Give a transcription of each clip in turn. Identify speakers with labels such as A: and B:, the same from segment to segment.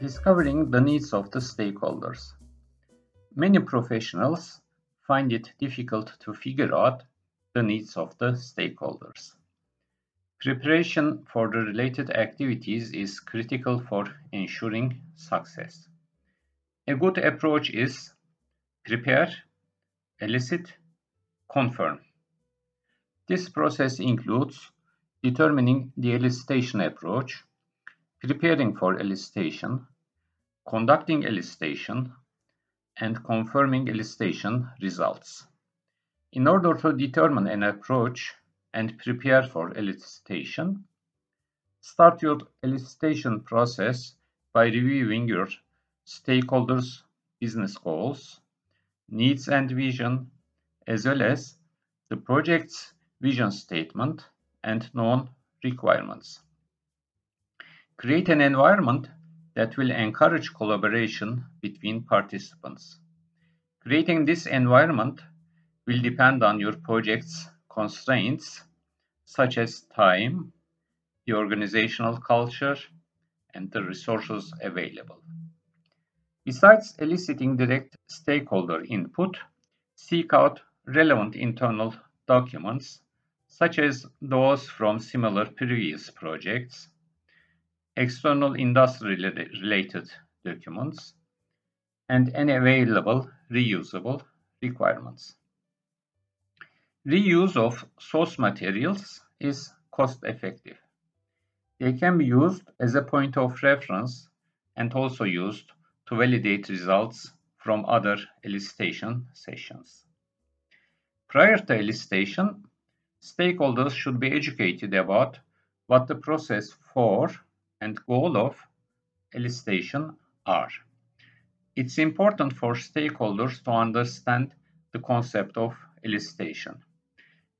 A: Discovering the needs of the stakeholders. Many professionals find it difficult to figure out the needs of the stakeholders. Preparation for the related activities is critical for ensuring success. A good approach is prepare, elicit, confirm. This process includes determining the elicitation approach, preparing for elicitation, conducting elicitation, and confirming elicitation results. In order to determine an approach and prepare for elicitation, start your elicitation process by reviewing your stakeholders' business goals, needs and vision, as well as the project's vision statement and known requirements. Create an environment that will encourage collaboration between participants. Creating this environment will depend on your project's constraints such as time, the organizational culture, and the resources available. Besides eliciting direct stakeholder input, seek out relevant internal documents such as those from similar previous projects, external industry-related documents, and any available reusable requirements. Reuse of source materials is cost-effective. They can be used as a point of reference and also used to validate results from other elicitation sessions. Prior to elicitation, stakeholders should be educated about what the process for and goal of elicitation are. It's important for stakeholders to understand the concept of elicitation.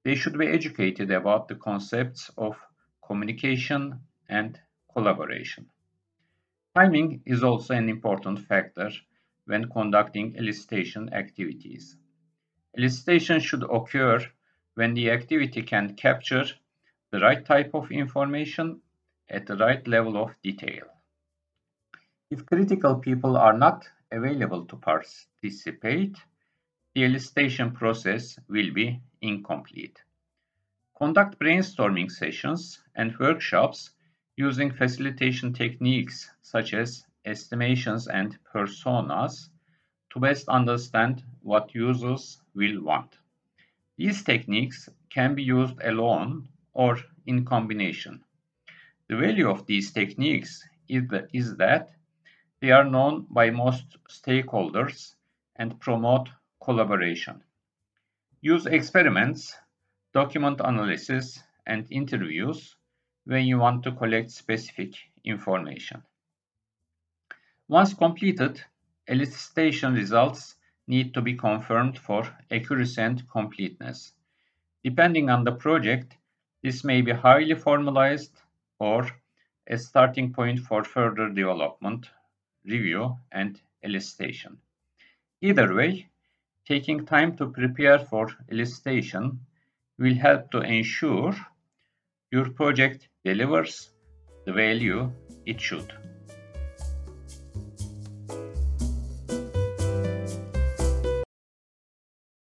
A: They should be educated about the concepts of communication and collaboration. Timing is also an important factor when conducting elicitation activities. Elicitation should occur when the activity can capture the right type of information at the right level of detail. If critical people are not available to participate, the elicitation process will be incomplete. Conduct brainstorming sessions and workshops using facilitation techniques such as estimations and personas to best understand what users will want. These techniques can be used alone or in combination. The value of these techniques is, the, is that they are known by most stakeholders and promote collaboration. Use experiments, document analysis, and interviews when you want to collect specific information. Once completed, elicitation results need to be confirmed for accuracy and completeness. Depending on the project, this may be highly formalized or a starting point for further development, review, and elicitation. Either way, taking time to prepare for elicitation will help to ensure your project delivers the value it should.